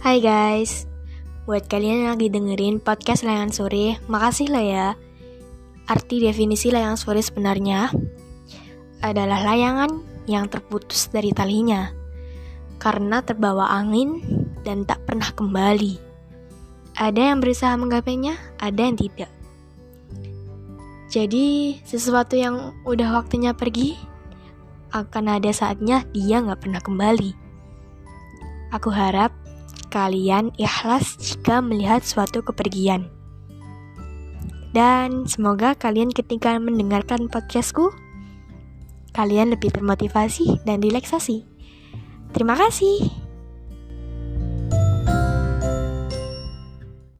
Hai guys, buat kalian yang lagi dengerin podcast Layangan Sore, makasih lah ya. Arti definisi layangan sore sebenarnya adalah layangan yang terputus dari talinya karena terbawa angin dan tak pernah kembali. Ada yang berusaha menggapainya, ada yang tidak. Jadi, sesuatu yang udah waktunya pergi, akan ada saatnya dia nggak pernah kembali. Aku harap kalian ikhlas jika melihat suatu kepergian. Dan semoga kalian ketika mendengarkan podcastku, kalian lebih termotivasi dan relaksasi. Terima kasih.